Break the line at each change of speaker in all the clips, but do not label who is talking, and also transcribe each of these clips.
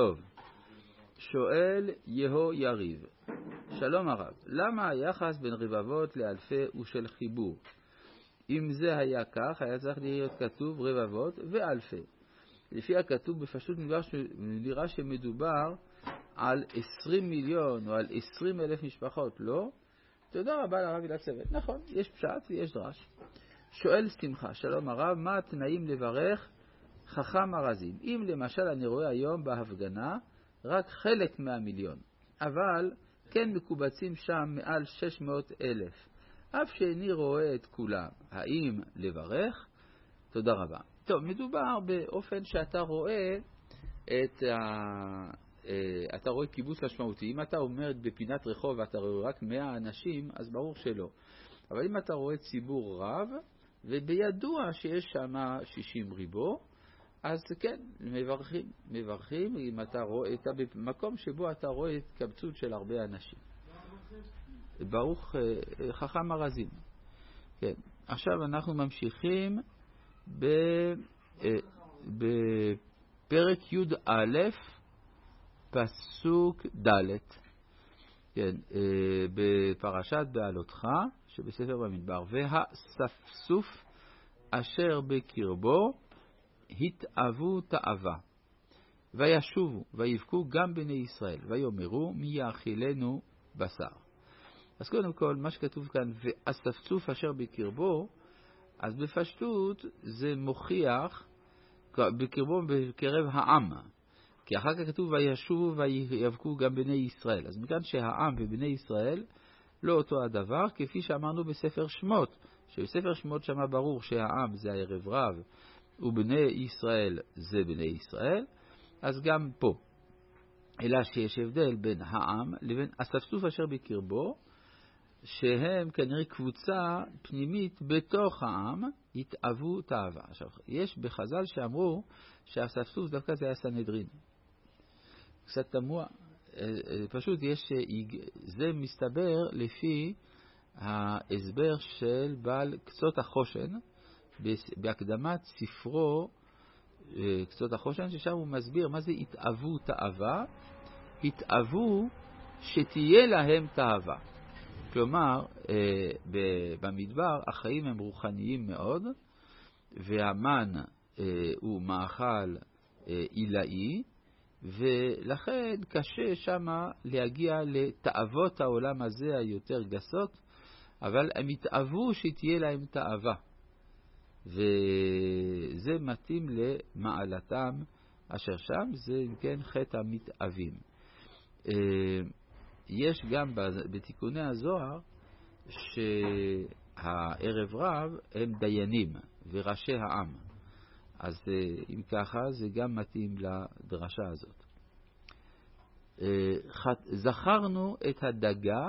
טוב, שואל יהו יריב, שלום הרב, למה היחס בין רבבות לאלפי הוא של חיבור? אם זה היה כך, היה צריך להיות כתוב רבבות ואלפי. לפי הכתוב בפשוט נראה שמדובר על 20 מיליון או על 20 אלף משפחות, לא? תודה רבה לרב גלעד צוות. נכון, יש פשט ויש דרש. שואל שמחה, שלום הרב, מה התנאים לברך חכם ארזים? אם למשל אני רואה היום בהפגנה רק חלק מהמיליון, אבל כן מקובצים שם מעל 600 אלף, אף שאיני רואה את כולם, האם לברך? תודה רבה. טוב, מדובר באופן שאתה רואה את ה... אה, אתה רואה קיבוץ משמעותי. אם אתה עומד בפינת רחוב ואתה רואה רק 100 אנשים, אז ברור שלא. אבל אם אתה רואה ציבור רב, ובידוע שיש שם 60 ריבו, אז כן, מברכים. מברכים אם אתה רואה, אתה במקום שבו אתה רואה התקבצות של הרבה אנשים. ברוך אה, חכם ארזים. כן. עכשיו אנחנו ממשיכים אה, בפרק י"א, פסוק ד', כן, אה, בפרשת בעלותך שבספר במדבר, והספסוף אשר בקרבו התאוו תאווה. וישובו, ויבכו גם בני ישראל, ויאמרו מי יאכילנו בשר. אז קודם כל, מה שכתוב כאן, ואספצוף אשר בקרבו, אז בפשטות זה מוכיח, בקרבו בקרב העם, כי אחר כך כתוב וישובו ויאבקו גם בני ישראל. אז מכאן שהעם ובני ישראל לא אותו הדבר, כפי שאמרנו בספר שמות, שבספר שמות שמה ברור שהעם זה הערב רב ובני ישראל זה בני ישראל, אז גם פה. אלא שיש הבדל בין העם לבין אספסוף אשר בקרבו, שהם כנראה קבוצה פנימית בתוך העם, התאוו תאווה. עכשיו, יש בחז"ל שאמרו שהאספסוף דווקא זה היה סנהדרין. קצת תמוה, אה, אה, פשוט יש, אה, זה מסתבר לפי ההסבר של בעל קצות החושן, בהקדמת ספרו קצות החושן, ששם הוא מסביר מה זה התאוו תאווה, התאוו שתהיה להם תאווה. כלומר, במדבר החיים הם רוחניים מאוד, והמן הוא מאכל עילאי, ולכן קשה שמה להגיע לתאוות העולם הזה היותר גסות, אבל הם התאוו שתהיה להם תאווה. וזה מתאים למעלתם אשר שם, זה אם כן חטא המתאווים. אה, יש גם בתיקוני הזוהר שהערב רב הם דיינים וראשי העם. אז אה, אם ככה, זה גם מתאים לדרשה הזאת. אה, זכרנו את הדגה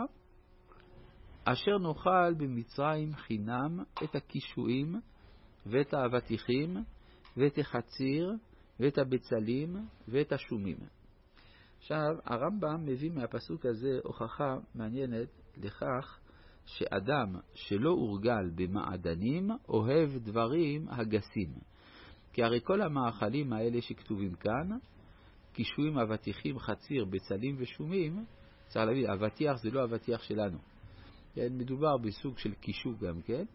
אשר נאכל במצרים חינם את הקישואים ואת האבטיחים ואת החציר ואת הבצלים ואת השומים. עכשיו, הרמב"ם מביא מהפסוק הזה הוכחה מעניינת לכך שאדם שלא הורגל במעדנים אוהב דברים הגסים. כי הרי כל המאכלים האלה שכתובים כאן, קישואים, אבטיחים, חציר, בצלים ושומים, צריך להבין, אבטיח זה לא אבטיח שלנו. כן, מדובר בסוג של קישור גם כן.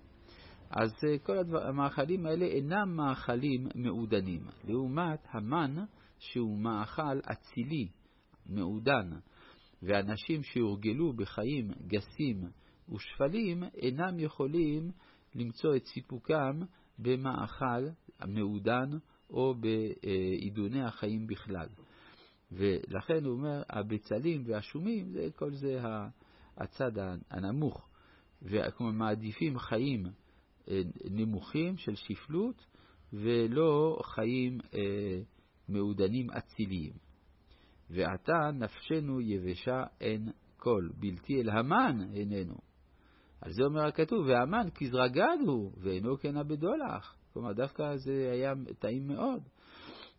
אז אה, כל הדבר, המאכלים האלה אינם מאכלים מעודנים, לעומת המן שהוא מאכל אצילי, מעודן, ואנשים שהורגלו בחיים גסים ושפלים אינם יכולים למצוא את סיפוקם במאכל המעודן או בעידוני החיים בכלל. ולכן הוא אומר, הבצלים והשומים, זה, כל זה הצד הנמוך. וכלומר, מעדיפים חיים נמוכים של שפלות ולא חיים אה, מעודנים אציליים. ועתה נפשנו יבשה אין כל, בלתי אל המן איננו. על זה אומר הכתוב, והמן כזרגד הוא, ואינו כן הבדולח. כלומר, דווקא זה היה טעים מאוד.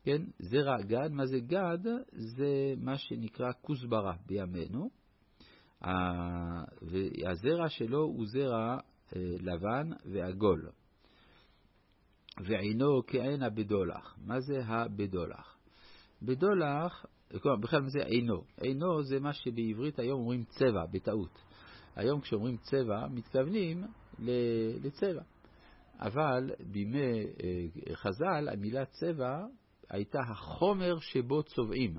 כן, זרע גד, מה זה גד? זה מה שנקרא כוסברה בימינו. והזרע שלו הוא זרע אה, לבן ועגול. ועינו כעין הבדולח. מה זה הבדולח? בדולח בכלל מה זה אינו? אינו זה מה שבעברית היום אומרים צבע, בטעות. היום כשאומרים צבע, מתכוונים לצבע. אבל בימי אה, חז"ל המילה צבע הייתה החומר שבו צובעים,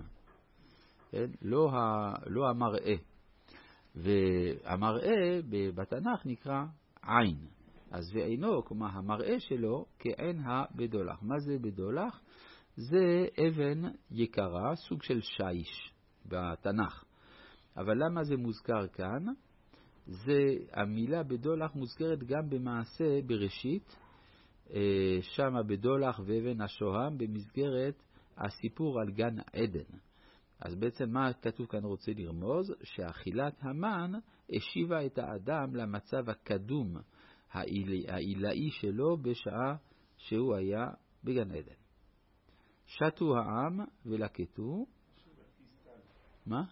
כן? לא, ה, לא המראה. והמראה בתנ"ך נקרא עין. אז ואינו, כלומר המראה שלו כעין הבדולח. מה זה בדולח? זה אבן יקרה, סוג של שיש בתנ"ך. אבל למה זה מוזכר כאן? זה, המילה בדולח מוזכרת גם במעשה בראשית, אה, שמה בדולח ואבן השוהם, במסגרת הסיפור על גן עדן. אז בעצם מה כתוב כאן רוצה לרמוז? שאכילת המן השיבה את האדם למצב הקדום העילאי שלו בשעה שהוא היה בגן עדן. שתו העם ולקטו. מה?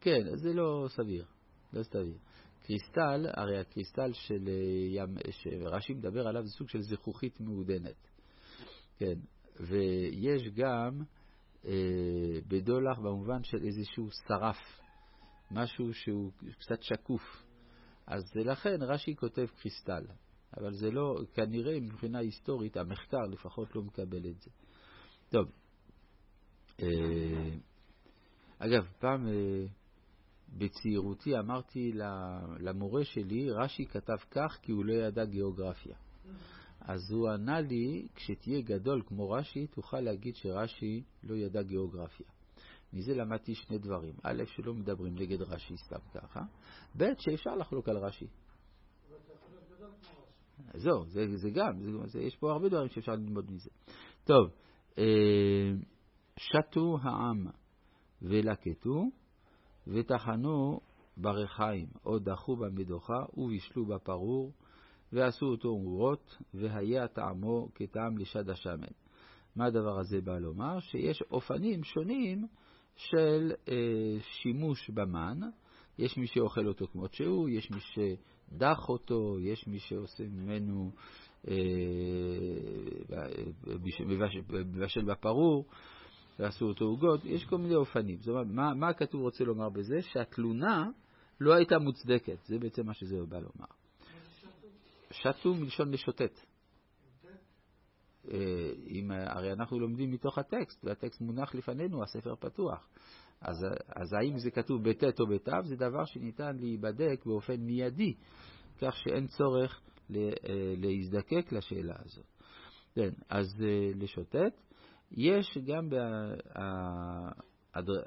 כן, זה לא סביר. לא סביר. קריסטל, הרי הקריסטל של ים, שרש"י מדבר עליו זה סוג של זכוכית מעודנת. כן, ויש גם אה, בדולח במובן של איזשהו שרף, משהו שהוא קצת שקוף. אז לכן רש"י כותב קריסטל, אבל זה לא, כנראה מבחינה היסטורית, המחקר לפחות לא מקבל את זה. טוב, אה, אגב, פעם אה, בצעירותי אמרתי למורה שלי, רש"י כתב כך כי הוא לא ידע גיאוגרפיה. אז הוא ענה לי, כשתהיה גדול כמו רש"י, תוכל להגיד שרש"י לא ידע גיאוגרפיה. מזה למדתי שני דברים. א', שלא מדברים נגד רש"י סתם ככה, ב', שאפשר לחלוק על רש"י. זהו, זה, זה גם, זה, זה, יש פה הרבה דברים שאפשר ללמוד מזה. טוב, אה, שתו העם ולקטו וטחנו ברחיים, או דחו במדוכה ובישלו בפרור ועשו אותו אורות, והיה טעמו כטעם לשד השמן. מה הדבר הזה בא לומר? שיש אופנים שונים של אה, שימוש במן. יש מי שאוכל אותו כמות שהוא, יש מי שדח אותו, יש מי שעושה ממנו, אה, מבשל בפרור, ועשו אותו עוגות, יש כל מיני אופנים. זאת אומרת, מה, מה הכתוב רוצה לומר בזה? שהתלונה לא הייתה מוצדקת, זה בעצם מה שזה בא לומר. שתו מלשון לשוטט. אה, אם, הרי אנחנו לומדים מתוך הטקסט, והטקסט מונח לפנינו, הספר פתוח. אז, אז האם זה כתוב בט' או בת', זה דבר שניתן להיבדק באופן מיידי, כך שאין צורך אה, להזדקק לשאלה הזאת. כן, אז אה, לשוטט. יש גם,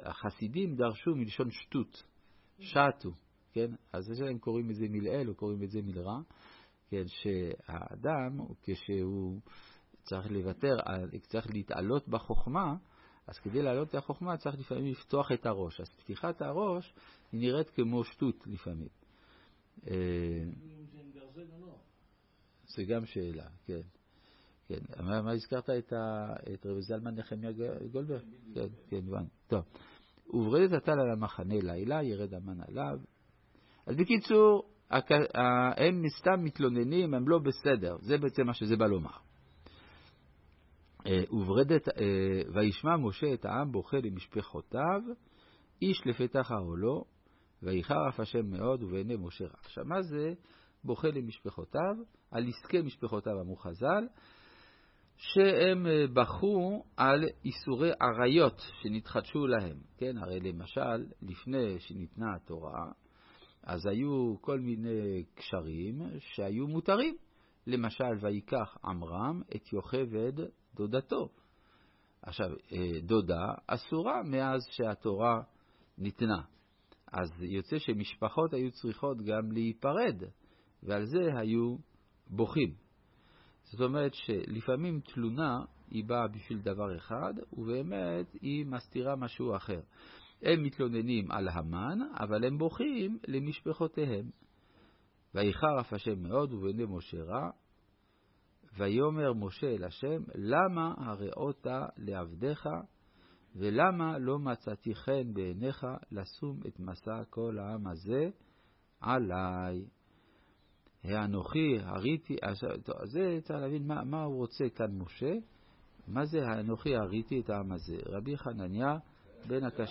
החסידים דרשו מלשון שטות, שטו, כן? אז זה הם קוראים לזה מלעיל או קוראים לזה מלרע. כן, שהאדם, כשהוא צריך לוותר, צריך להתעלות בחוכמה, אז כדי לעלות החוכמה צריך לפעמים לפתוח את הראש. אז פתיחת הראש היא נראית כמו שטות לפעמים. אה, זה גם שאלה, כן. כן. מה, מה הזכרת את, ה, את רבי זלמן נחמיה גולדברג? כן, כן, הבנתי. טוב. וברדת הטל על המחנה לילה, ירד המן עליו. אז בקיצור, הם סתם מתלוננים, הם לא בסדר. זה בעצם מה שזה בא לומר. אה, וברדת, אה, וישמע משה את העם בוכה למשפחותיו, איש לפתח אהלו, ויחר אף השם מאוד ובעיני משה רע. עכשיו, מה זה בוכה למשפחותיו? על עסקי משפחותיו אמרו חז"ל, שהם אה, בכו על איסורי עריות שנתחדשו להם. כן, הרי למשל, לפני שניתנה התורה, אז היו כל מיני קשרים שהיו מותרים. למשל, ויקח עמרם את יוכבד דודתו. עכשיו, אה, דודה אסורה מאז שהתורה ניתנה. אז יוצא שמשפחות היו צריכות גם להיפרד, ועל זה היו בוכים. זאת אומרת שלפעמים תלונה היא באה בשביל דבר אחד, ובאמת היא מסתירה משהו אחר. הם מתלוננים על המן, אבל הם בוכים למשפחותיהם. ויחר אף השם מאוד ובעיני משה רע, ויאמר משה אל השם, למה הראות לעבדיך, ולמה לא מצאתי חן בעיניך לשום את מסע כל העם הזה עליי. האנוכי הריתי, זה צריך להבין מה, מה הוא רוצה כאן משה, מה זה האנוכי הריתי את העם הזה. רבי חנניה בין הקשים.